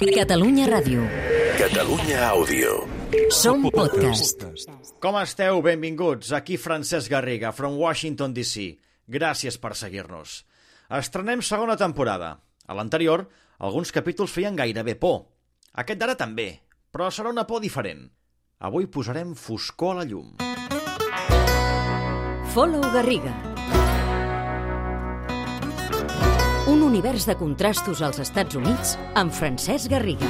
Catalunya Ràdio. Catalunya Àudio. Som podcast. Com esteu? Benvinguts. Aquí Francesc Garriga, from Washington, D.C. Gràcies per seguir-nos. Estrenem segona temporada. A l'anterior, alguns capítols feien gairebé por. Aquest d'ara també, però serà una por diferent. Avui posarem foscor a la llum. Follow Garriga. Un univers de contrastos als Estats Units amb Francesc Garriga.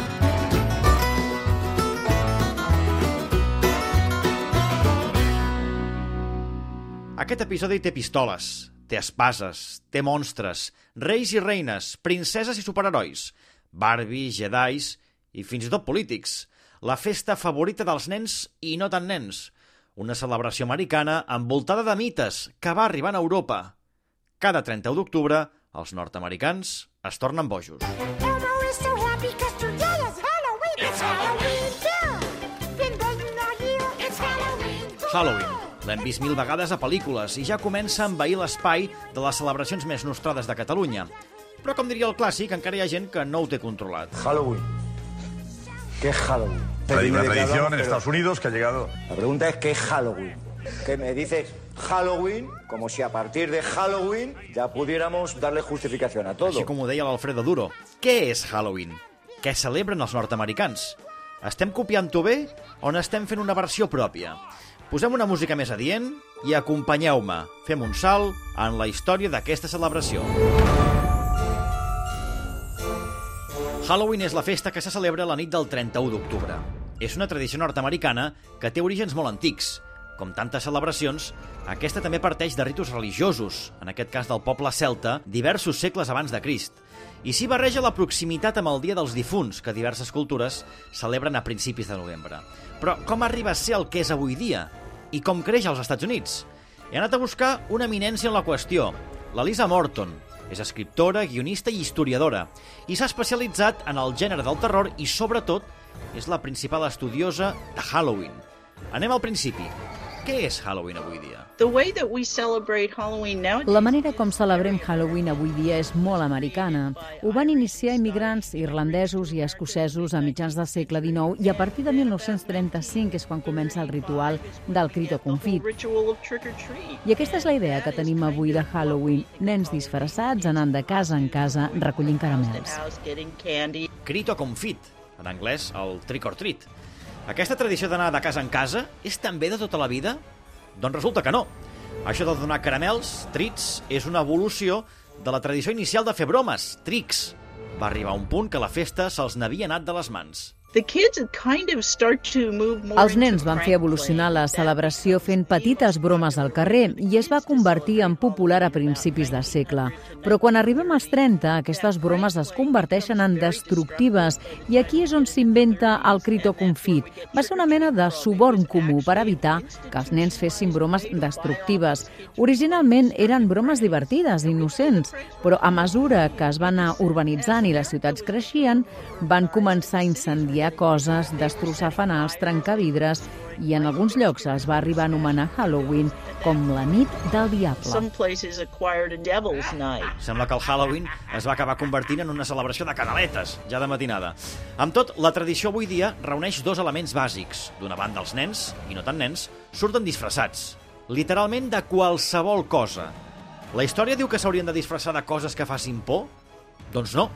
Aquest episodi té pistoles, té espases, té monstres, reis i reines, princeses i superherois, Barbie, Jedis i fins i tot polítics. La festa favorita dels nens i no tan nens. Una celebració americana envoltada de mites que va arribant a Europa. Cada 31 d'octubre, els nord-americans es tornen bojos. So Halloween. L'hem vist mil vegades a pel·lícules i ja comença a envair l'espai de les celebracions més nostrades de Catalunya. Però, com diria el clàssic, encara hi ha gent que no ho té controlat. Halloween. ¿Qué es Halloween? Hay una qué tradición en Estados Unidos que ha llegado. La pregunta es ¿qué es Halloween? Que me dices Halloween como si a partir de Halloween ya pudiéramos darle justificación a todo. Així com ho deia l'Alfredo Duro. Què és Halloween? Què celebren els nord-americans? Estem copiant-ho bé o n'estem fent una versió pròpia? Posem una música més adient i acompanyeu-me. Fem un salt en la història d'aquesta celebració. Halloween és la festa que se celebra la nit del 31 d'octubre. És una tradició nord-americana que té orígens molt antics. Com tantes celebracions, aquesta també parteix de ritus religiosos, en aquest cas del poble celta, diversos segles abans de Crist. I s'hi barreja la proximitat amb el Dia dels Difunts, que diverses cultures celebren a principis de novembre. Però com arriba a ser el que és avui dia? I com creix als Estats Units? He anat a buscar una eminència en la qüestió, la Lisa Morton. És escriptora, guionista i historiadora, i s'ha especialitzat en el gènere del terror i, sobretot, és la principal estudiosa de Halloween. Anem al principi. Què és Halloween avui dia? The way that we celebrate Halloween now La manera com celebrem Halloween avui dia és molt americana. Ho van iniciar immigrants irlandesos i escocesos a mitjans del segle XIX i a partir de 1935 és quan comença el ritual del crit o confit. I aquesta és la idea que tenim avui de Halloween. Nens disfressats anant de casa en casa recollint caramels. Crit o confit, en anglès el trick or treat. Aquesta tradició d'anar de casa en casa és també de tota la vida? Doncs resulta que no. Això de donar caramels, trits, és una evolució de la tradició inicial de fer bromes, trics. Va arribar un punt que la festa se'ls n'havia anat de les mans. Els nens van fer evolucionar la celebració fent petites bromes al carrer i es va convertir en popular a principis de segle. Però quan arribem als 30, aquestes bromes es converteixen en destructives i aquí és on s'inventa el crit o confit. Va ser una mena de suborn comú per evitar que els nens fessin bromes destructives. Originalment eren bromes divertides, innocents, però a mesura que es van anar urbanitzant i les ciutats creixien, van començar a incendiar coses, destrossar fanals, trencar vidres i en alguns llocs es va arribar a anomenar Halloween com la nit del diable. Sembla que el Halloween es va acabar convertint en una celebració de canaletes, ja de matinada. Amb tot, la tradició avui dia reuneix dos elements bàsics. D'una banda, els nens, i no tan nens, surten disfressats. Literalment de qualsevol cosa. La història diu que s'haurien de disfressar de coses que facin por? Doncs no.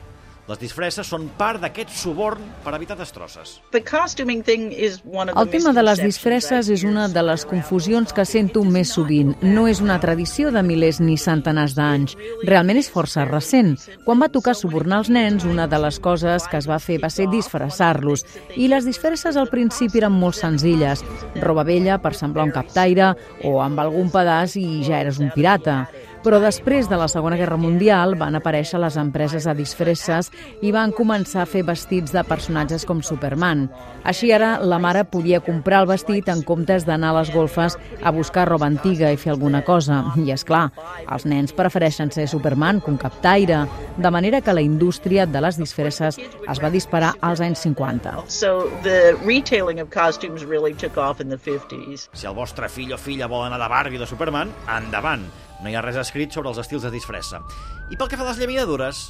Les disfresses són part d'aquest suborn per evitar destrosses. El tema de les disfresses és una de les confusions que sento més sovint. No és una tradició de milers ni centenars d'anys. Realment és força recent. Quan va tocar subornar els nens, una de les coses que es va fer va ser disfressar-los. I les disfresses al principi eren molt senzilles. Roba vella per semblar un captaire o amb algun pedaç i ja eres un pirata. Però després de la Segona Guerra Mundial van aparèixer les empreses de disfresses i van començar a fer vestits de personatges com Superman. Així ara la mare podia comprar el vestit en comptes d'anar a les golfes a buscar roba antiga i fer alguna cosa. I és clar, els nens prefereixen ser Superman que un captaire, de manera que la indústria de les disfresses es va disparar als anys 50. So the retailing of costumes really took off in the 50s. Si el vostre fill o filla vol anar de Barbie o de Superman, endavant. No hi ha res escrit sobre els estils de disfressa. I pel que fa a les llaminadures,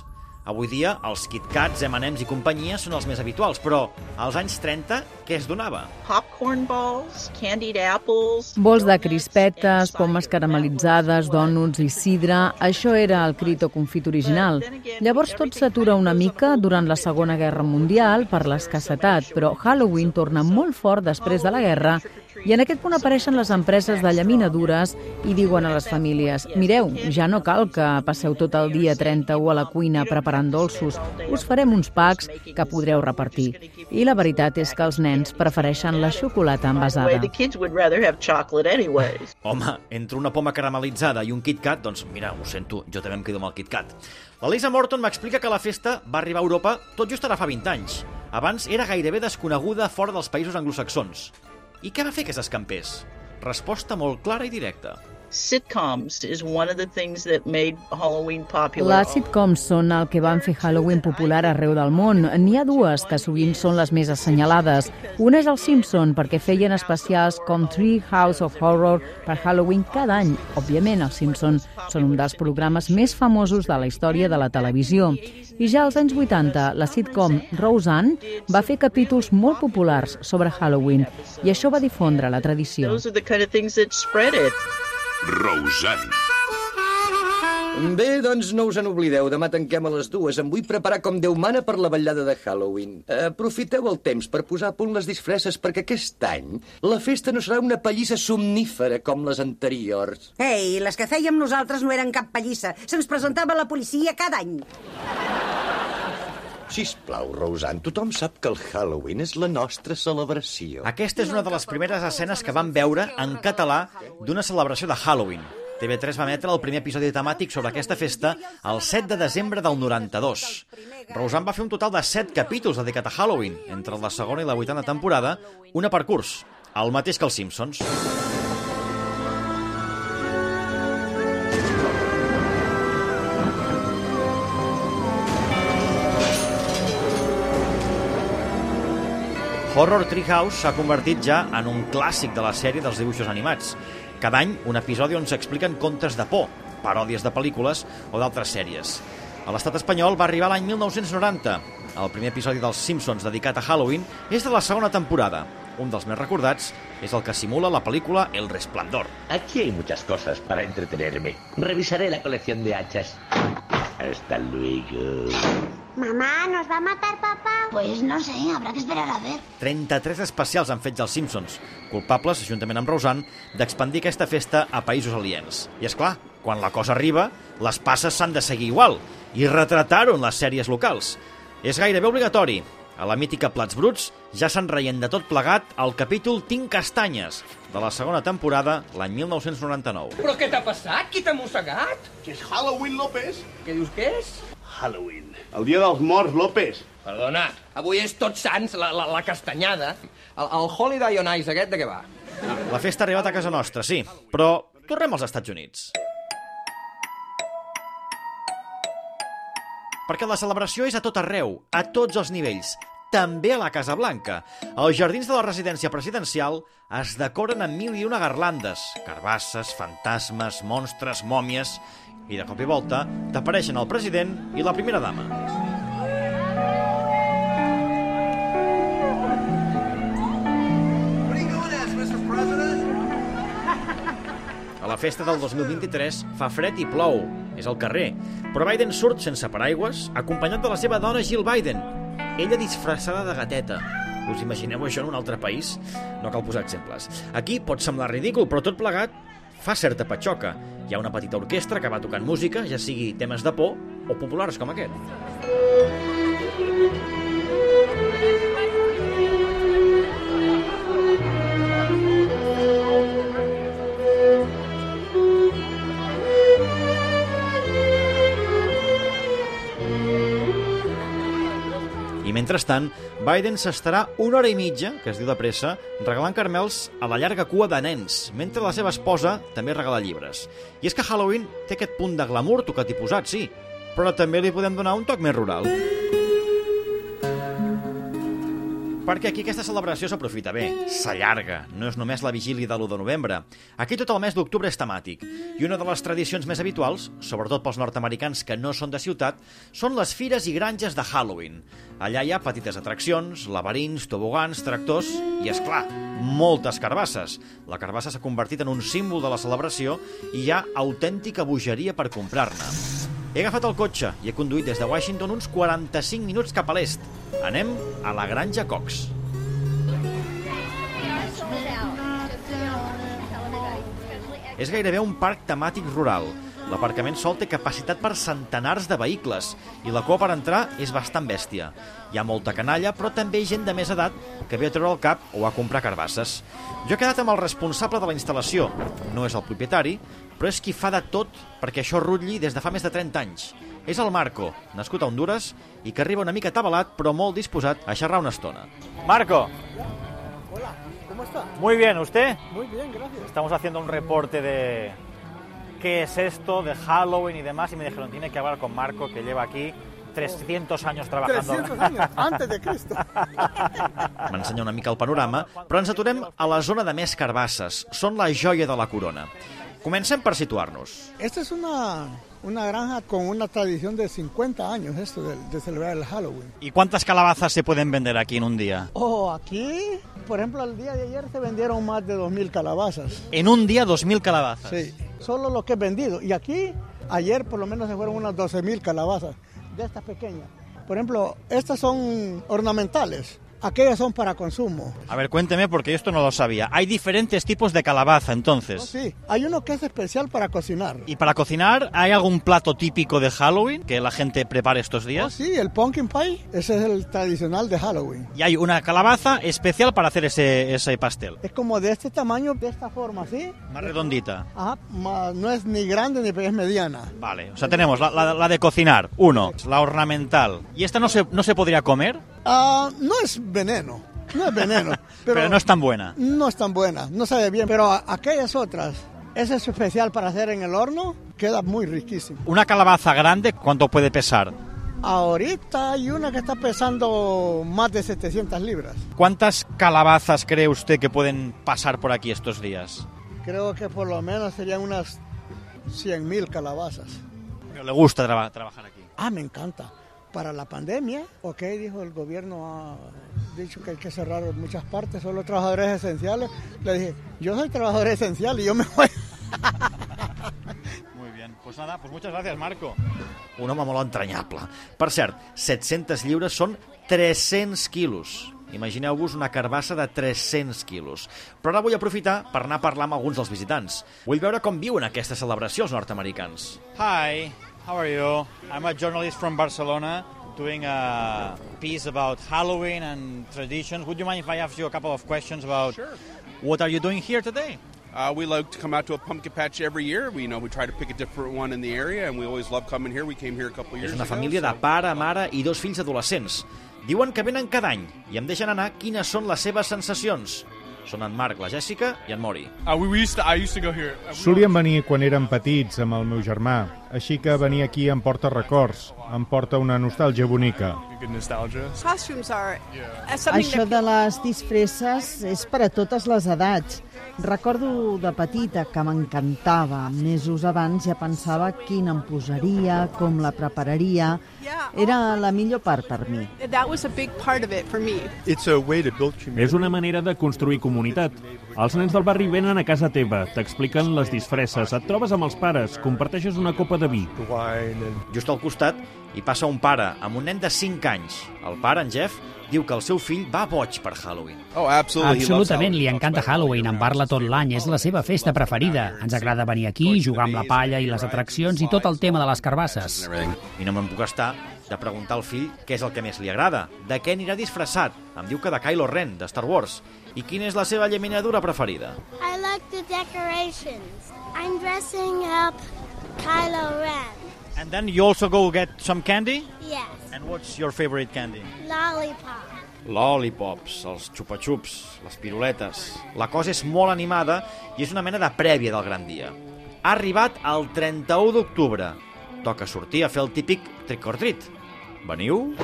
Avui dia, els Kit Kats, M&M's i companyia són els més habituals, però als anys 30, què es donava? Popcorn balls, candied apples. Bols de crispetes, pomes caramelitzades, dònuts i sidra... Això era el crit o confit original. Llavors tot s'atura una mica durant la Segona Guerra Mundial per l'escassetat, però Halloween torna molt fort després de la guerra i en aquest punt apareixen les empreses de llaminadures i diuen a les famílies «Mireu, ja no cal que passeu tot el dia 31 a la cuina preparant dolços. Us farem uns packs que podreu repartir». I la veritat és que els nens prefereixen la xocolata envasada. Home, entre una poma caramelitzada i un Kit Kat, doncs mira, ho sento, jo també em quedo amb el Kit Kat. La Lisa Morton m'explica que la festa va arribar a Europa tot just ara fa 20 anys. Abans era gairebé desconeguda fora dels països anglosaxons. I què va fer que s'escampés? Resposta molt clara i directa. Sitcoms is one of the things that made Halloween popular. Les sitcoms són el que van fer Halloween popular arreu del món. N'hi ha dues que sovint són les més assenyalades. Una és el Simpson, perquè feien especials com Tree House of Horror per Halloween cada any. Òbviament, els Simpson són un dels programes més famosos de la història de la televisió. I ja als anys 80, la sitcom Roseanne va fer capítols molt populars sobre Halloween i això va difondre la tradició. Those are the kind of things that spread it. Roseanne. Bé, doncs no us en oblideu. Demà tanquem a les dues. Em vull preparar com Déu mana per la vetllada de Halloween. Aprofiteu el temps per posar a punt les disfresses perquè aquest any la festa no serà una pallissa somnífera com les anteriors. Ei, les que fèiem nosaltres no eren cap pallissa. Se'ns presentava la policia cada any. Sisplau, Roseanne, tothom sap que el Halloween és la nostra celebració. Aquesta és una de les primeres escenes que vam veure en català d'una celebració de Halloween. TV3 va emetre el primer episodi temàtic sobre aquesta festa el 7 de desembre del 92. Roseanne va fer un total de 7 capítols dedicat a Halloween, entre la segona i la vuitena temporada, una per curs, el mateix que els Simpsons. Horror Treehouse s'ha convertit ja en un clàssic de la sèrie dels dibuixos animats. Cada any, un episodi on s'expliquen contes de por, paròdies de pel·lícules o d'altres sèries. A l'estat espanyol va arribar l'any 1990. El primer episodi dels Simpsons dedicat a Halloween és de la segona temporada. Un dels més recordats és el que simula la pel·lícula El Resplandor. Aquí hay muchas cosas para entretenerme. Revisaré la colección de hachas. Hasta luego. Mamá, ¿nos va a matar papá? Pues no sé, habrá que esperar a ver. 33 especials han fet els Simpsons, culpables, juntament amb Roseanne, d'expandir aquesta festa a països aliens. I és clar, quan la cosa arriba, les passes s'han de seguir igual i retratar-ho en les sèries locals. És gairebé obligatori. A la mítica Plats Bruts ja se'n reien de tot plegat el capítol Tinc castanyes, de la segona temporada, l'any 1999. Però què t'ha passat? Qui t'ha mossegat? Que és Halloween, López. Què dius que és? Halloween. El dia dels morts, López. Perdona, avui és Tots Sants, la, la, la castanyada. El, el Holiday on Ice aquest de què va? La festa ha arribat a casa nostra, sí, però tornem als Estats Units. Perquè la celebració és a tot arreu, a tots els nivells, també a la Casa Blanca. Els jardins de la residència presidencial es decoren amb mil i una garlandes, carbasses, fantasmes, monstres, mòmies... I de cop i volta t'apareixen el president i la primera dama. A la festa del 2023 fa fred i plou, és al carrer, però Biden surt sense paraigües, acompanyat de la seva dona Jill Biden, ella disfressada de gateta. Us imagineu això en un altre país? No cal posar exemples. Aquí pot semblar ridícul, però tot plegat fa certa patxoca. Hi ha una petita orquestra que va tocant música, ja sigui temes de por o populars com aquest. Mentrestant, Biden s'estarà una hora i mitja, que es diu de pressa, regalant carmels a la llarga cua de nens, mentre la seva esposa també regala llibres. I és que Halloween té aquest punt de glamour tocat i posat, sí, però també li podem donar un toc més rural. Perquè aquí aquesta celebració s'aprofita bé, s'allarga, no és només la vigília de l'1 de novembre. Aquí tot el mes d'octubre és temàtic, i una de les tradicions més habituals, sobretot pels nord-americans que no són de ciutat, són les fires i granges de Halloween. Allà hi ha petites atraccions, laberints, tobogans, tractors i, és clar, moltes carbasses. La carbassa s'ha convertit en un símbol de la celebració i hi ha autèntica bogeria per comprar-ne. He agafat el cotxe i he conduït des de Washington uns 45 minuts cap a l'est. Anem a la Granja Cox. És gairebé un parc temàtic rural. L'aparcament sol té capacitat per centenars de vehicles i la cua per entrar és bastant bèstia. Hi ha molta canalla, però també gent de més edat que ve a treure el cap o a comprar carbasses. Jo he quedat amb el responsable de la instal·lació. No és el propietari, però és qui fa de tot perquè això rutlli des de fa més de 30 anys. És el Marco, nascut a Honduras i que arriba una mica tabalat però molt disposat a xerrar una estona. Marco, Hola, ¿cómo está? muy bien, ¿usted? Muy bien, gracias. Estamos haciendo un reporte de qué es esto, de Halloween y demás, y me dijeron, tiene que hablar con Marco, que lleva aquí 300 años trabajando. 300 años, antes de Cristo. M'ensenya una mica el panorama, però ens aturem a la zona de més carbasses. Són la joia de la corona. Comencem per situar-nos. Esta es una, una granja con una tradición de 50 años, esto de, de celebrar el Halloween. ¿Y cuántas calabazas se pueden vender aquí en un día? Oh, aquí, por ejemplo, el día de ayer se vendieron más de 2.000 calabazas. En un día, 2.000 calabazas. Sí, solo lo que he vendido. Y aquí, ayer por lo menos se fueron unas 12.000 calabazas de estas pequeñas. Por ejemplo, estas son ornamentales. Aquellas son para consumo. A ver, cuénteme, porque esto no lo sabía. Hay diferentes tipos de calabaza, entonces. Oh, sí, hay uno que es especial para cocinar. ¿Y para cocinar hay algún plato típico de Halloween que la gente prepare estos días? Oh, sí, el pumpkin pie, ese es el tradicional de Halloween. Y hay una calabaza especial para hacer ese, ese pastel. Es como de este tamaño, de esta forma, ¿sí? Más redondita. Ajá, ma- no es ni grande ni es mediana. Vale, o sea, tenemos la, la- la de cocinar, uno, la ornamental. ¿Y esta no se, no se podría comer? Ah, no es veneno, no es veneno. pero, Pero no es tan buena. no es tan buena, no sabe bien. Pero aquellas otras, ese es especial para hacer en el horno, queda muy riquísimo. Una calabaza grande, ¿cuánto puede pesar? Ahorita hay una que está pesando más de 700 libras. ¿Cuántas calabazas cree usted que pueden pasar por aquí estos días? Creo que por lo menos serían unas 100.000 calabazas. ¿Le gusta traba- trabajar aquí? Ah, me encanta. Para la pandemia, ok, dijo el gobierno, ha dicho que hay que cerrar muchas partes, solo trabajadores esenciales. Le dije, yo soy trabajador esencial y yo me voy. Muy bien, pues nada, pues muchas gracias, Marco. Un home molt entranyable. Per cert, 700 lliures són 300 quilos. Imagineu-vos una carbassa de 300 quilos. Però ara vull aprofitar per anar a parlar amb alguns dels visitants. Vull veure com viuen aquesta celebració els nord-americans. Hi, how are you? I'm a journalist from Barcelona doing a piece about Halloween and traditions. Would you mind if I ask you a couple of questions about sure. what are you doing here today? Uh, we like to come out to a pumpkin patch every year. We you know we try to pick a different one in the area, and we always love coming here. We came here a couple years És una ago. família de pare, mare i dos fills adolescents. Diuen que venen cada any i em deixen anar quines són les seves sensacions. Són en Marc, la Jèssica i en Mori. Uh. Uh, Solíem venir quan érem petits amb el meu germà, així que venir aquí em porta records, em porta una nostàlgia bonica. Uh, something Això de les disfresses és per a totes les edats. Recordo de petita que m'encantava. Mesos abans ja pensava quina em posaria, com la prepararia. Era la millor part per mi. that was a big part of it for me. It's a way to build community. És una manera de construir comunitat. Els nens del barri venen a casa teva, t'expliquen les disfresses, et trobes amb els pares, comparteixes una copa de vi. Just al costat hi passa un pare amb un nen de 5 anys. El pare, en Jeff, diu que el seu fill va boig per Halloween. Oh, absolutely. Absolutament, li encanta Halloween, en parla tot l'any, és la seva festa preferida. Ens agrada venir aquí, jugar amb la palla i les atraccions i tot el tema de les carbasses. I no me'n puc estar de preguntar al fill què és el que més li agrada, de què anirà disfressat. Em diu que de Kylo Ren, de Star Wars. I quina és la seva llaminadura preferida? I like the decorations. I'm dressing up Kylo Ren. And then you also go get some candy? Yes, And what's your favorite candy? lollipop. Lollipops, els xupa-xups, les piruletes... La cosa és molt animada i és una mena de prèvia del gran dia. Ha arribat el 31 d'octubre. Toca sortir a fer el típic trick or treat. Veniu?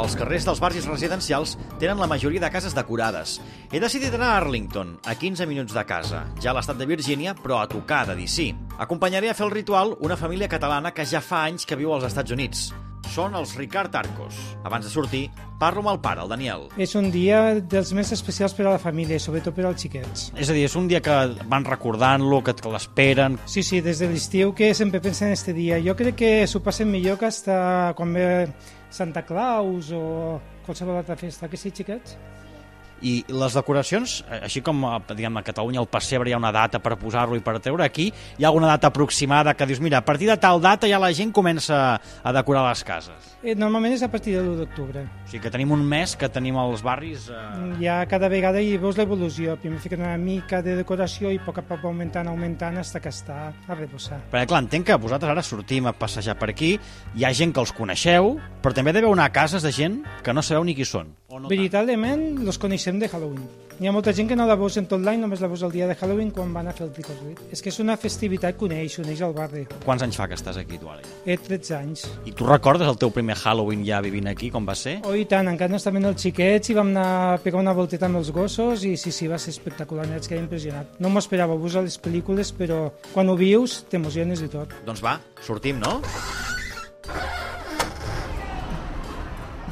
Els carrers dels barris residencials tenen la majoria de cases decorades. He decidit anar a Arlington, a 15 minuts de casa, ja a l'estat de Virgínia, però a tocar de DC. Acompanyaré a fer el ritual una família catalana que ja fa anys que viu als Estats Units. Són els Ricard Arcos. Abans de sortir, parlo amb el pare, el Daniel. És un dia dels més especials per a la família sobretot per als xiquets. És a dir, és un dia que van recordant-lo, que que l'esperen... Sí, sí, des de l'estiu que sempre pensen en este dia. Jo crec que s'ho passen millor que hasta quan ve Santa Claus o qualsevol altra festa, que sí, xiquets? I les decoracions, eh, així com a, diguem, a Catalunya al pessebre hi ha una data per posar-lo i per treure aquí, hi ha alguna data aproximada que dius, mira, a partir de tal data ja la gent comença a decorar les cases. Eh, normalment és a partir de l'1 d'octubre. O sigui que tenim un mes que tenim als barris... Eh... Ja cada vegada hi veus l'evolució. Primer fiquen una mica de decoració i a poc a poc augmentant, augmentant, fins que està a reposar. Perquè, clar, entenc que vosaltres ara sortim a passejar per aquí, hi ha gent que els coneixeu, però també deveu anar a cases de gent que no sabeu ni qui són. O no Veritablement, los coneixem de Halloween. Hi ha molta gent que no la veus en tot l'any, només la veus el dia de Halloween quan van a fer el trick or treat. És que és una festivitat que uneix, uneix al barri. Quants anys fa que estàs aquí, tu, Ali? He 13 anys. I tu recordes el teu primer Halloween ja vivint aquí, com va ser? Oh, i tant, encara no estaven els xiquets i vam anar a pegar una volteta amb els gossos i sí, sí, va ser espectacular, vaig quedar impressionat. No m'ho esperava, veus a les pel·lícules, però quan ho vius t'emociones i tot. Doncs va, sortim, no?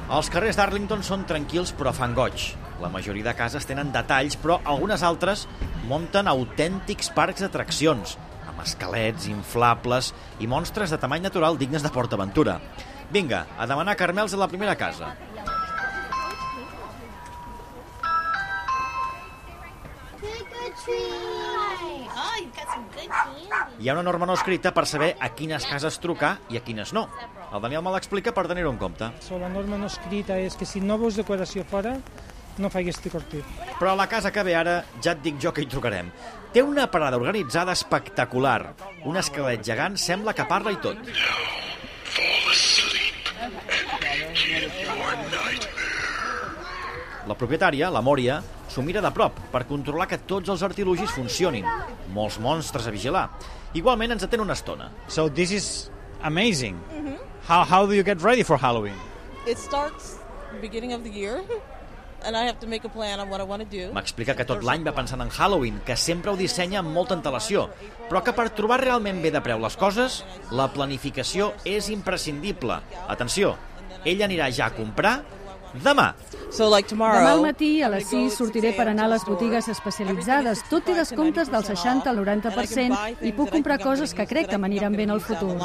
Els carrers d'Arlington són tranquils però fan goig. La majoria de cases tenen detalls, però algunes altres munten autèntics parcs d'atraccions, amb esquelets, inflables i monstres de tamany natural dignes de PortAventura. Vinga, a demanar carmels a la primera casa. Hi ha una norma no escrita per saber a quines cases trucar i a quines no. El Daniel me l'explica per tenir-ho en compte. So, la norma no escrita és que si no veus decoració fora, no or treat. Però a la casa que ve ara ja et dic jo que hi trucarem. Té una parada organitzada espectacular. Un esquelet gegant sembla que parla i tot. La propietària, la Mòria, s'ho mira de prop per controlar que tots els artilugis funcionin. Molts monstres a vigilar. Igualment ens atén una estona. So this is amazing. How, how do you get ready for Halloween? It starts beginning of the year, and I have to make a plan on what I want to do. M'explica que tot l'any va pensant en Halloween, que sempre ho dissenya amb molta antelació, però que per trobar realment bé de preu les coses, la planificació és imprescindible. Atenció, ell anirà ja a comprar demà. So like tomorrow, Demà al matí, a les 6, sortiré per anar a les botigues especialitzades. Tot té descomptes del 60 al 90% i puc comprar coses que crec que m'aniran bé en el futur.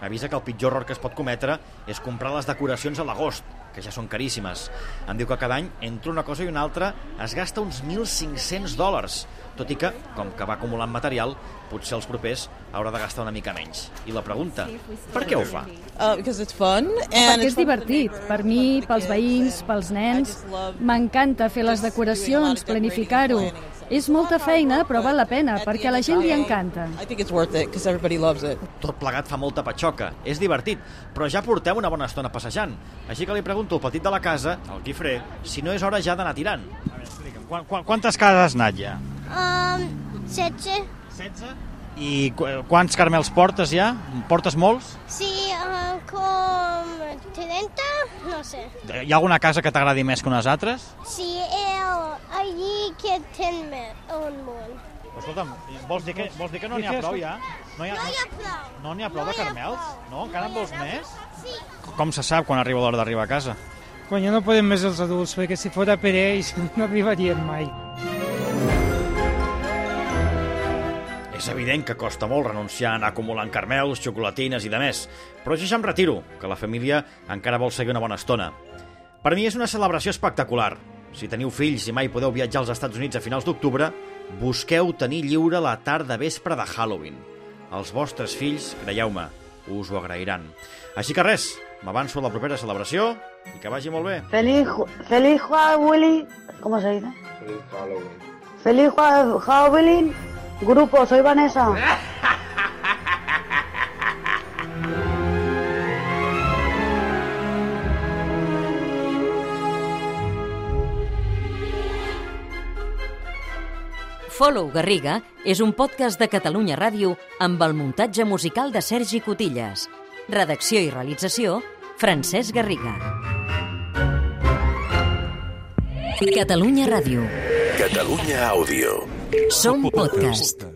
Avisa que el pitjor error que es pot cometre és comprar les decoracions a l'agost, que ja són caríssimes. Em diu que cada any, entre una cosa i una altra, es gasta uns 1.500 dòlars, tot i que, com que va acumulant material, potser els propers haurà de gastar una mica menys. I la pregunta, per què ho fa? uh, because it's fun and Perquè it's és divertit. Per mi, pels veïns, pels nens. M'encanta fer les decoracions, planificar-ho. És molta feina, però val la pena, perquè a la gent li encanta. I think it's worth it because everybody loves it. Tot plegat fa molta patxoca, és divertit, però ja porteu una bona estona passejant. Així que li pregunto al petit de la casa, el Guifré, si no és hora ja d'anar tirant. A veure, explica'm, quan, quan, quantes cases has anat ja? Um, 16. 16? I qu quants carmels portes ja? Portes molts? Sí, uh, com 30, no sé. Hi ha alguna casa que t'agradi més que unes altres? Sí, el, allí que ten un món. Escolta'm, vols dir que, vols dir que no n'hi ha prou ja? No hi ha, No hi ha prou. no n'hi ha prou de carmels? No? Encara en vols més? Sí. Com se sap quan arriba l'hora d'arribar a casa? Quan ja no podem més els adults, perquè si fora per ells no arribarien mai. És evident que costa molt renunciar a anar acumulant carmels, xocolatines i de més, però jo ja em retiro, que la família encara vol seguir una bona estona. Per mi és una celebració espectacular. Si teniu fills i mai podeu viatjar als Estats Units a finals d'octubre, busqueu tenir lliure la tarda vespre de Halloween. Els vostres fills, creieu-me, us ho agrairan. Així que res, m'avanço a la propera celebració i que vagi molt bé. Feliz, feliz Halloween. ¿Cómo se dice? Feliz Halloween. Feliz Halloween. Grupo, soy Vanessa. Follow Garriga és un podcast de Catalunya Ràdio amb el muntatge musical de Sergi Cotillas. Redacció i realització, Francesc Garriga. Catalunya Ràdio. Catalunya Àudio. Som podcast.